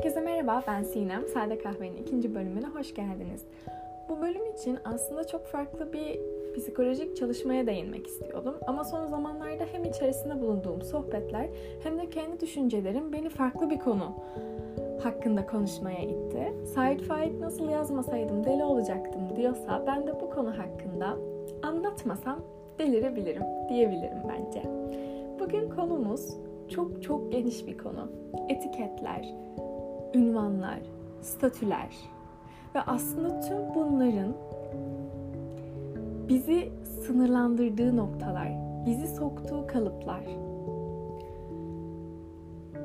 Herkese merhaba, ben Sinem. Sade Kahve'nin ikinci bölümüne hoş geldiniz. Bu bölüm için aslında çok farklı bir psikolojik çalışmaya değinmek istiyordum. Ama son zamanlarda hem içerisinde bulunduğum sohbetler hem de kendi düşüncelerim beni farklı bir konu hakkında konuşmaya itti. Said Faik nasıl yazmasaydım deli olacaktım diyorsa ben de bu konu hakkında anlatmasam delirebilirim diyebilirim bence. Bugün konumuz çok çok geniş bir konu. Etiketler, ünvanlar, statüler ve aslında tüm bunların bizi sınırlandırdığı noktalar, bizi soktuğu kalıplar.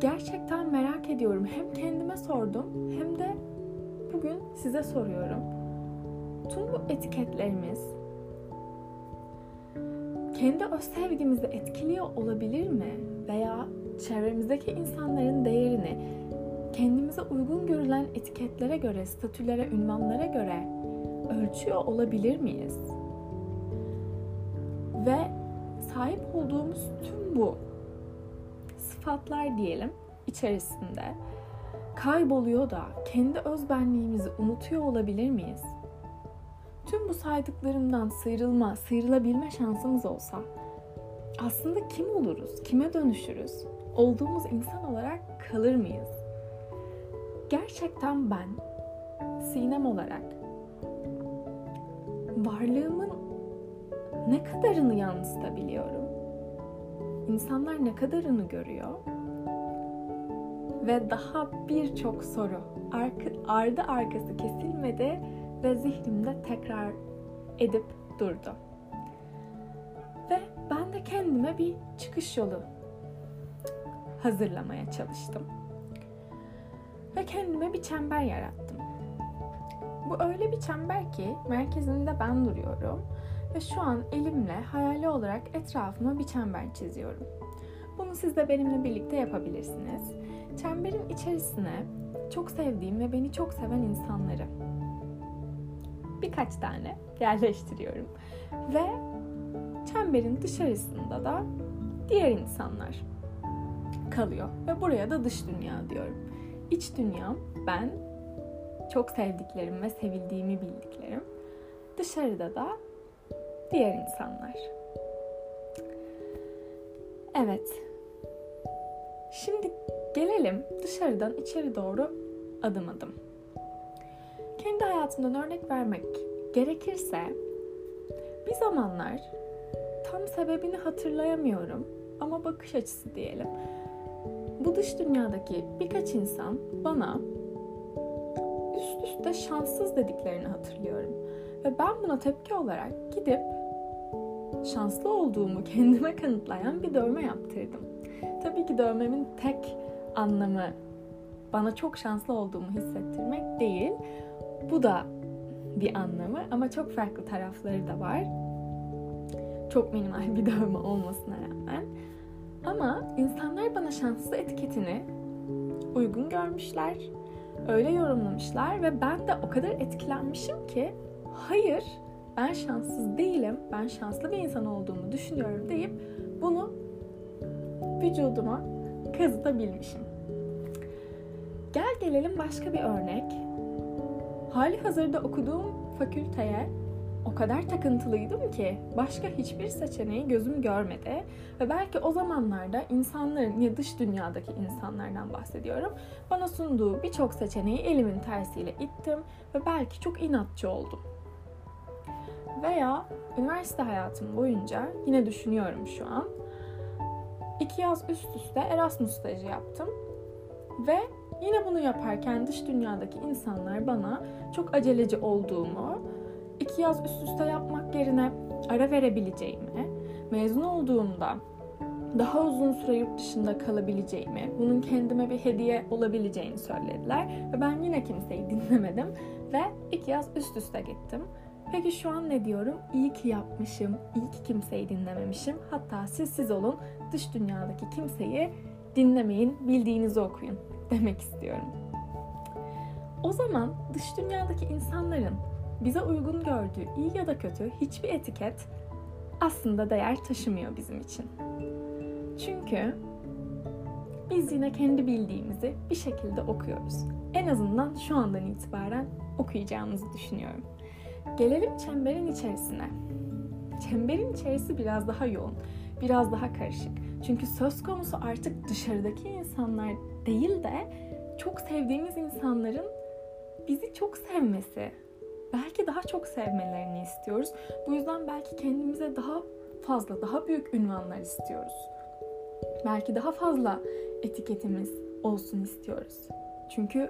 Gerçekten merak ediyorum. Hem kendime sordum hem de bugün size soruyorum. Tüm bu etiketlerimiz kendi öz sevgimizi etkiliyor olabilir mi? Veya çevremizdeki insanların değerini uygun görülen etiketlere göre, statülere, ünvanlara göre ölçüyor olabilir miyiz? Ve sahip olduğumuz tüm bu sıfatlar diyelim içerisinde kayboluyor da kendi özbenliğimizi unutuyor olabilir miyiz? Tüm bu saydıklarımdan sıyrılma, sıyrılabilme şansımız olsa aslında kim oluruz, kime dönüşürüz? Olduğumuz insan olarak kalır mıyız? Gerçekten ben Sinem olarak varlığımın ne kadarını yansıtabiliyorum? İnsanlar ne kadarını görüyor? Ve daha birçok soru arka, ardı arkası kesilmedi ve zihnimde tekrar edip durdu. Ve ben de kendime bir çıkış yolu hazırlamaya çalıştım. Ve kendime bir çember yarattım. Bu öyle bir çember ki merkezinde ben duruyorum ve şu an elimle hayali olarak etrafıma bir çember çiziyorum. Bunu siz de benimle birlikte yapabilirsiniz. Çemberin içerisine çok sevdiğim ve beni çok seven insanları birkaç tane yerleştiriyorum. Ve çemberin dışarısında da diğer insanlar kalıyor. Ve buraya da dış dünya diyorum. İç dünyam ben çok sevdiklerim ve sevildiğimi bildiklerim. Dışarıda da diğer insanlar. Evet. Şimdi gelelim dışarıdan içeri doğru adım adım. Kendi hayatımdan örnek vermek gerekirse bir zamanlar tam sebebini hatırlayamıyorum ama bakış açısı diyelim. Bu dış dünyadaki birkaç insan bana üst üste şanssız dediklerini hatırlıyorum. Ve ben buna tepki olarak gidip şanslı olduğumu kendime kanıtlayan bir dövme yaptırdım. Tabii ki dövmemin tek anlamı bana çok şanslı olduğumu hissettirmek değil. Bu da bir anlamı ama çok farklı tarafları da var. Çok minimal bir dövme olmasına. Ama insanlar bana şanslı etiketini uygun görmüşler. Öyle yorumlamışlar ve ben de o kadar etkilenmişim ki hayır ben şanssız değilim. Ben şanslı bir insan olduğumu düşünüyorum deyip bunu vücuduma kazıtabilmişim. Gel gelelim başka bir örnek. Hali hazırda okuduğum fakülteye o kadar takıntılıydım ki başka hiçbir seçeneği gözüm görmedi ve belki o zamanlarda insanların ya dış dünyadaki insanlardan bahsediyorum bana sunduğu birçok seçeneği elimin tersiyle ittim ve belki çok inatçı oldum. Veya üniversite hayatım boyunca yine düşünüyorum şu an. iki yaz üst üste Erasmus stajı yaptım ve yine bunu yaparken dış dünyadaki insanlar bana çok aceleci olduğumu, iki yaz üst üste yapmak yerine ara verebileceğimi, mezun olduğumda daha uzun süre yurt dışında kalabileceğimi, bunun kendime bir hediye olabileceğini söylediler. Ve ben yine kimseyi dinlemedim ve iki yaz üst üste gittim. Peki şu an ne diyorum? İyi ki yapmışım, iyi ki kimseyi dinlememişim. Hatta siz siz olun, dış dünyadaki kimseyi dinlemeyin, bildiğinizi okuyun demek istiyorum. O zaman dış dünyadaki insanların bize uygun gördüğü iyi ya da kötü hiçbir etiket aslında değer taşımıyor bizim için. Çünkü biz yine kendi bildiğimizi bir şekilde okuyoruz. En azından şu andan itibaren okuyacağımızı düşünüyorum. Gelelim çemberin içerisine. Çemberin içerisi biraz daha yoğun, biraz daha karışık. Çünkü söz konusu artık dışarıdaki insanlar değil de çok sevdiğimiz insanların bizi çok sevmesi. Belki daha çok sevmelerini istiyoruz. Bu yüzden belki kendimize daha fazla, daha büyük ünvanlar istiyoruz. Belki daha fazla etiketimiz olsun istiyoruz. Çünkü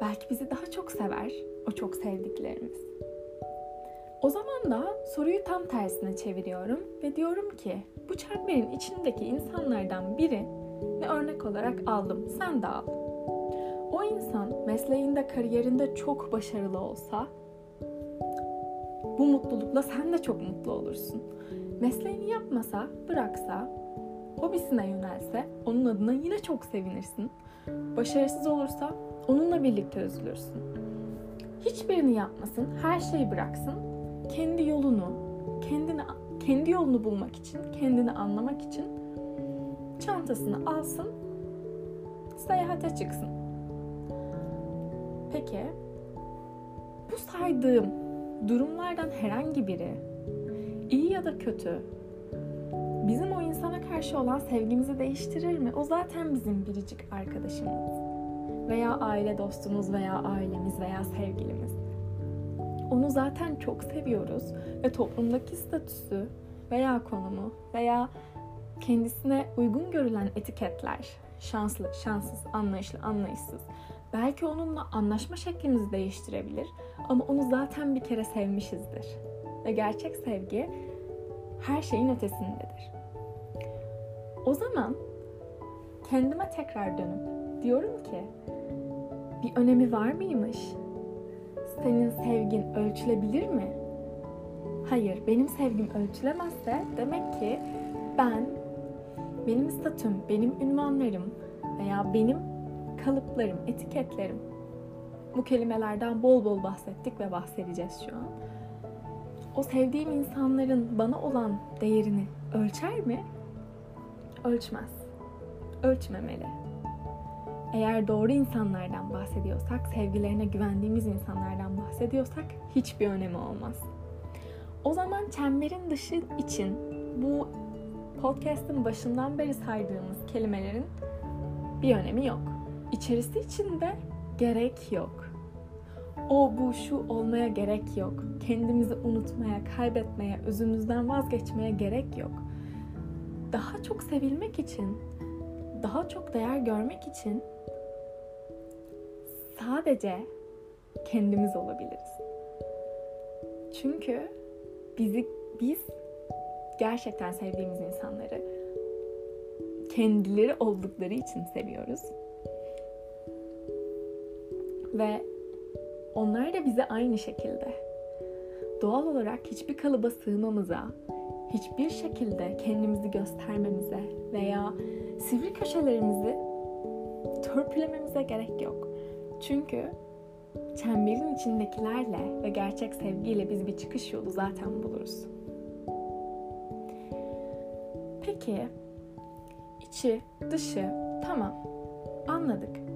belki bizi daha çok sever o çok sevdiklerimiz. O zaman da soruyu tam tersine çeviriyorum ve diyorum ki bu çemberin içindeki insanlardan biri ne örnek olarak aldım. Sen de al. O insan mesleğinde, kariyerinde çok başarılı olsa bu mutlulukla sen de çok mutlu olursun. Mesleğini yapmasa, bıraksa, hobisine yönelse onun adına yine çok sevinirsin. Başarısız olursa onunla birlikte üzülürsün. Hiçbirini yapmasın, her şeyi bıraksın. Kendi yolunu, kendini kendi yolunu bulmak için, kendini anlamak için çantasını alsın, seyahate çıksın. Peki bu saydığım durumlardan herhangi biri iyi ya da kötü bizim o insana karşı olan sevgimizi değiştirir mi? O zaten bizim biricik arkadaşımız veya aile dostumuz veya ailemiz veya sevgilimiz. Onu zaten çok seviyoruz ve toplumdaki statüsü veya konumu veya kendisine uygun görülen etiketler şanslı, şanssız, anlayışlı, anlayışsız. Belki onunla anlaşma şeklimizi değiştirebilir ama onu zaten bir kere sevmişizdir. Ve gerçek sevgi her şeyin ötesindedir. O zaman kendime tekrar dönüp diyorum ki bir önemi var mıymış? Senin sevgin ölçülebilir mi? Hayır, benim sevgim ölçülemezse demek ki ben, benim statüm, benim ünvanlarım veya benim kalıplarım, etiketlerim bu kelimelerden bol bol bahsettik ve bahsedeceğiz şu an. O sevdiğim insanların bana olan değerini ölçer mi? Ölçmez. Ölçmemeli. Eğer doğru insanlardan bahsediyorsak, sevgilerine güvendiğimiz insanlardan bahsediyorsak hiçbir önemi olmaz. O zaman çemberin dışı için bu podcast'ın başından beri saydığımız kelimelerin bir önemi yok. İçerisi için de gerek yok. O bu şu olmaya gerek yok. Kendimizi unutmaya, kaybetmeye, özümüzden vazgeçmeye gerek yok. Daha çok sevilmek için, daha çok değer görmek için sadece kendimiz olabiliriz. Çünkü bizi biz gerçekten sevdiğimiz insanları kendileri oldukları için seviyoruz. Ve onlar da bize aynı şekilde. Doğal olarak hiçbir kalıba sığmamıza, hiçbir şekilde kendimizi göstermemize veya sivri köşelerimizi törpülememize gerek yok. Çünkü çemberin içindekilerle ve gerçek sevgiyle biz bir çıkış yolu zaten buluruz. Peki içi, dışı tamam anladık.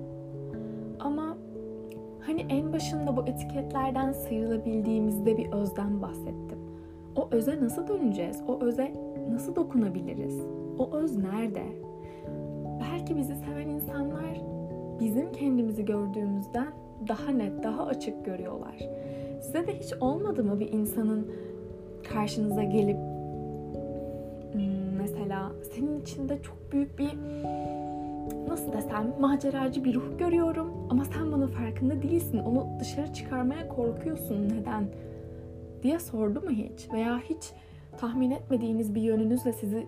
Hani en başında bu etiketlerden sıyrılabildiğimizde bir özden bahsettim. O öze nasıl döneceğiz? O öze nasıl dokunabiliriz? O öz nerede? Belki bizi seven insanlar bizim kendimizi gördüğümüzden daha net, daha açık görüyorlar. Size de hiç olmadı mı bir insanın karşınıza gelip hmm, mesela senin içinde çok büyük bir nasıl desem maceracı bir ruh görüyorum ama sen bunun farkında değilsin. Onu dışarı çıkarmaya korkuyorsun. Neden? diye sordu mu hiç? Veya hiç tahmin etmediğiniz bir yönünüzle sizi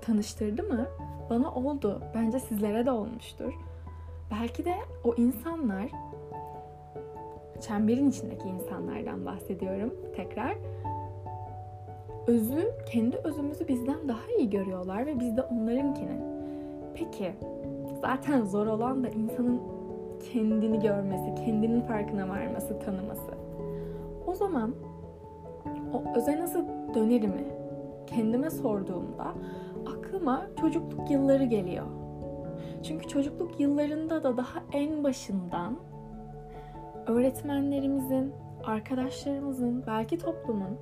tanıştırdı mı? Bana oldu. Bence sizlere de olmuştur. Belki de o insanlar çemberin içindeki insanlardan bahsediyorum tekrar. Özü, kendi özümüzü bizden daha iyi görüyorlar ve biz de onlarınkini. Peki, zaten zor olan da insanın kendini görmesi, kendinin farkına varması, tanıması. O zaman o öze nasıl dönerimi kendime sorduğumda aklıma çocukluk yılları geliyor. Çünkü çocukluk yıllarında da daha en başından öğretmenlerimizin, arkadaşlarımızın, belki toplumun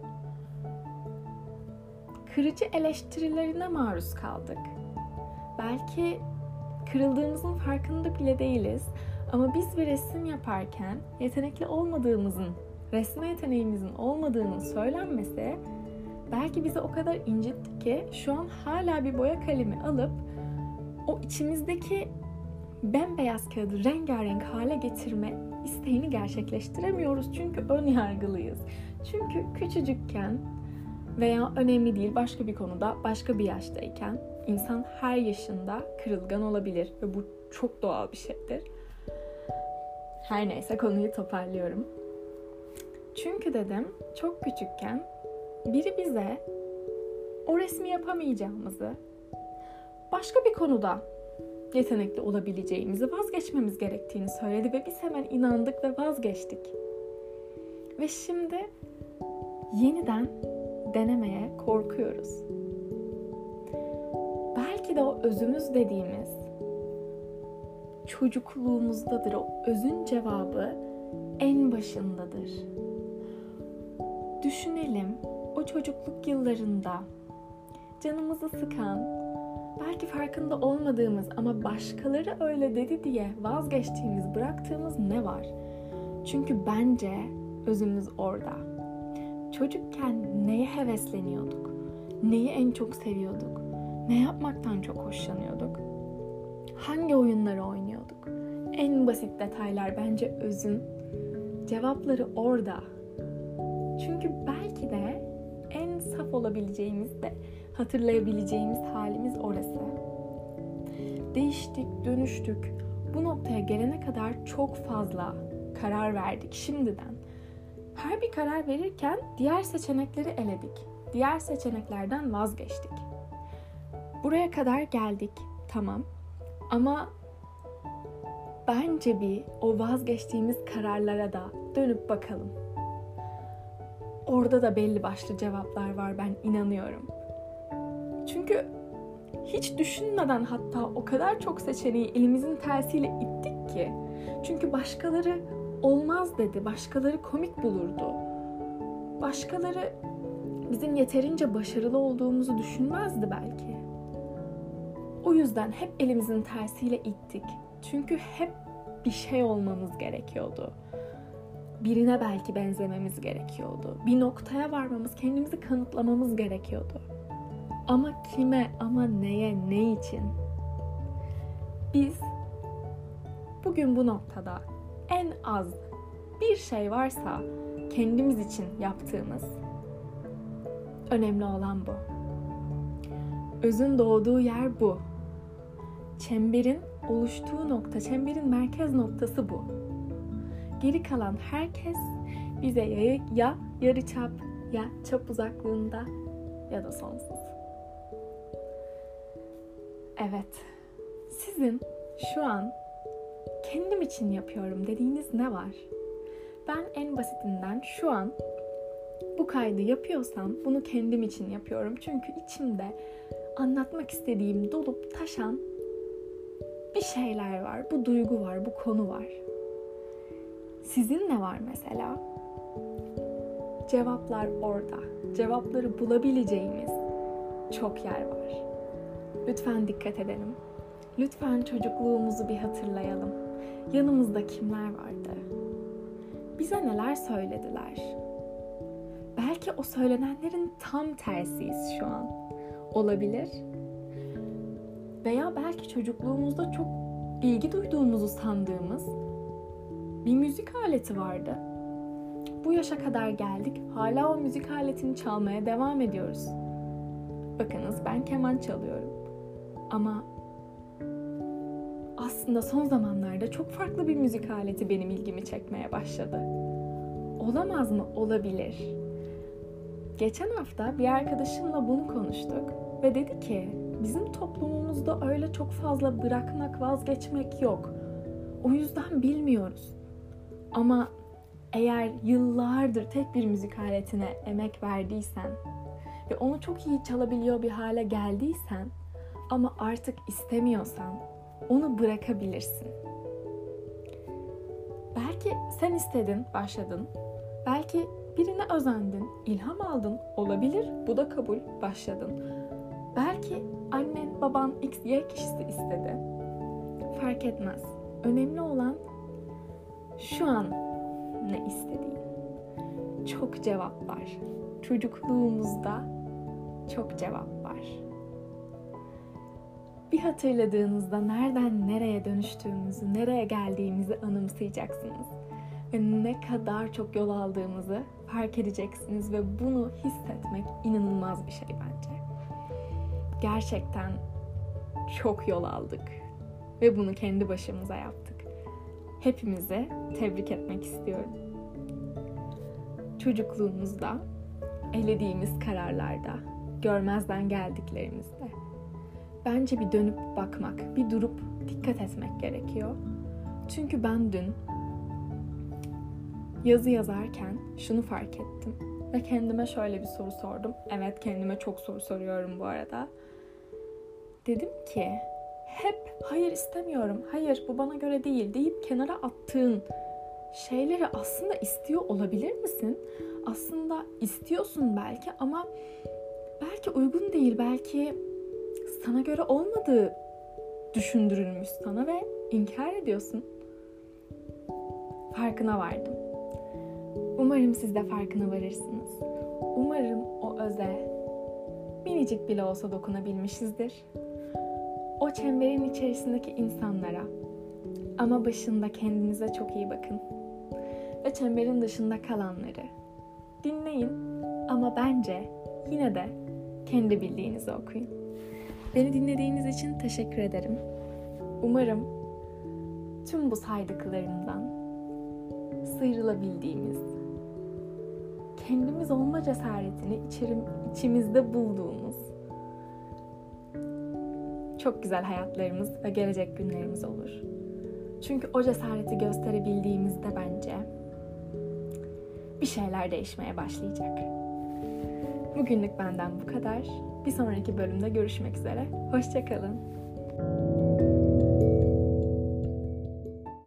kırıcı eleştirilerine maruz kaldık. Belki kırıldığımızın farkında bile değiliz ama biz bir resim yaparken yetenekli olmadığımızın, resme yeteneğimizin olmadığının söylenmesi belki bizi o kadar incitti ki şu an hala bir boya kalemi alıp o içimizdeki bembeyaz kağıdı rengarenk hale getirme isteğini gerçekleştiremiyoruz. Çünkü ön yargılıyız. Çünkü küçücükken veya önemli değil başka bir konuda başka bir yaştayken insan her yaşında kırılgan olabilir ve bu çok doğal bir şeydir. Her neyse konuyu toparlıyorum. Çünkü dedim çok küçükken biri bize o resmi yapamayacağımızı, başka bir konuda yetenekli olabileceğimizi vazgeçmemiz gerektiğini söyledi ve biz hemen inandık ve vazgeçtik. Ve şimdi yeniden denemeye korkuyoruz. Belki de o özümüz dediğimiz çocukluğumuzdadır. O özün cevabı en başındadır. Düşünelim o çocukluk yıllarında canımızı sıkan, belki farkında olmadığımız ama başkaları öyle dedi diye vazgeçtiğimiz, bıraktığımız ne var? Çünkü bence özümüz orada. Çocukken neye hevesleniyorduk? Neyi en çok seviyorduk? Ne yapmaktan çok hoşlanıyorduk? Hangi oyunları oynuyorduk? En basit detaylar bence özün. Cevapları orada. Çünkü belki de en saf olabileceğimiz de hatırlayabileceğimiz halimiz orası. Değiştik, dönüştük. Bu noktaya gelene kadar çok fazla karar verdik şimdiden. Her bir karar verirken diğer seçenekleri eledik. Diğer seçeneklerden vazgeçtik. Buraya kadar geldik. Tamam. Ama bence bir o vazgeçtiğimiz kararlara da dönüp bakalım. Orada da belli başlı cevaplar var ben inanıyorum. Çünkü hiç düşünmeden hatta o kadar çok seçeneği elimizin tersiyle ittik ki. Çünkü başkaları olmaz dedi, başkaları komik bulurdu. Başkaları bizim yeterince başarılı olduğumuzu düşünmezdi belki. O yüzden hep elimizin tersiyle ittik. Çünkü hep bir şey olmamız gerekiyordu. Birine belki benzememiz gerekiyordu. Bir noktaya varmamız, kendimizi kanıtlamamız gerekiyordu. Ama kime, ama neye, ne için? Biz bugün bu noktada en az bir şey varsa kendimiz için yaptığımız önemli olan bu. Özün doğduğu yer bu. Çemberin oluştuğu nokta, çemberin merkez noktası bu. Geri kalan herkes bize ya, ya yarı çap ya çap uzaklığında ya da sonsuz. Evet, sizin şu an kendim için yapıyorum dediğiniz ne var? Ben en basitinden şu an bu kaydı yapıyorsam bunu kendim için yapıyorum. Çünkü içimde anlatmak istediğim dolup taşan bir şeyler var. Bu duygu var, bu konu var. Sizin ne var mesela? Cevaplar orada. Cevapları bulabileceğimiz çok yer var. Lütfen dikkat edelim. Lütfen çocukluğumuzu bir hatırlayalım. Yanımızda kimler vardı? Bize neler söylediler? Belki o söylenenlerin tam tersiyiz şu an. Olabilir. Veya belki çocukluğumuzda çok ilgi duyduğumuzu sandığımız bir müzik aleti vardı. Bu yaşa kadar geldik. Hala o müzik aletini çalmaya devam ediyoruz. Bakınız ben keman çalıyorum. Ama aslında son zamanlarda çok farklı bir müzik aleti benim ilgimi çekmeye başladı. Olamaz mı? Olabilir. Geçen hafta bir arkadaşımla bunu konuştuk ve dedi ki bizim toplumumuzda öyle çok fazla bırakmak, vazgeçmek yok. O yüzden bilmiyoruz. Ama eğer yıllardır tek bir müzik aletine emek verdiysen ve onu çok iyi çalabiliyor bir hale geldiysen ama artık istemiyorsan onu bırakabilirsin. Belki sen istedin, başladın. Belki birine özendin, ilham aldın. Olabilir, bu da kabul, başladın. Belki annen, baban, X, Y kişisi istedi. Fark etmez. Önemli olan şu an ne istediğin. Çok cevap var. Çocukluğumuzda çok cevap var. Bir hatırladığınızda nereden nereye dönüştüğümüzü, nereye geldiğimizi anımsayacaksınız. Ve ne kadar çok yol aldığımızı fark edeceksiniz ve bunu hissetmek inanılmaz bir şey bence. Gerçekten çok yol aldık ve bunu kendi başımıza yaptık. Hepimizi tebrik etmek istiyorum. Çocukluğumuzda, elediğimiz kararlarda, görmezden geldiklerimizde bence bir dönüp bakmak, bir durup dikkat etmek gerekiyor. Çünkü ben dün yazı yazarken şunu fark ettim ve kendime şöyle bir soru sordum. Evet kendime çok soru soruyorum bu arada. Dedim ki hep hayır istemiyorum, hayır bu bana göre değil deyip kenara attığın şeyleri aslında istiyor olabilir misin? Aslında istiyorsun belki ama belki uygun değil, belki sana göre olmadığı düşündürülmüş sana ve inkar ediyorsun. Farkına vardım. Umarım siz de farkına varırsınız. Umarım o öze minicik bile olsa dokunabilmişizdir. Çemberin içerisindeki insanlara ama başında kendinize çok iyi bakın. Ve çemberin dışında kalanları dinleyin ama bence yine de kendi bildiğinizi okuyun. Beni dinlediğiniz için teşekkür ederim. Umarım tüm bu saydıklarımdan sıyrılabildiğimiz, kendimiz olma cesaretini içerim, içimizde bulduğumuz çok güzel hayatlarımız ve gelecek günlerimiz olur. Çünkü o cesareti gösterebildiğimizde bence bir şeyler değişmeye başlayacak. Bugünlük benden bu kadar. Bir sonraki bölümde görüşmek üzere. Hoşçakalın.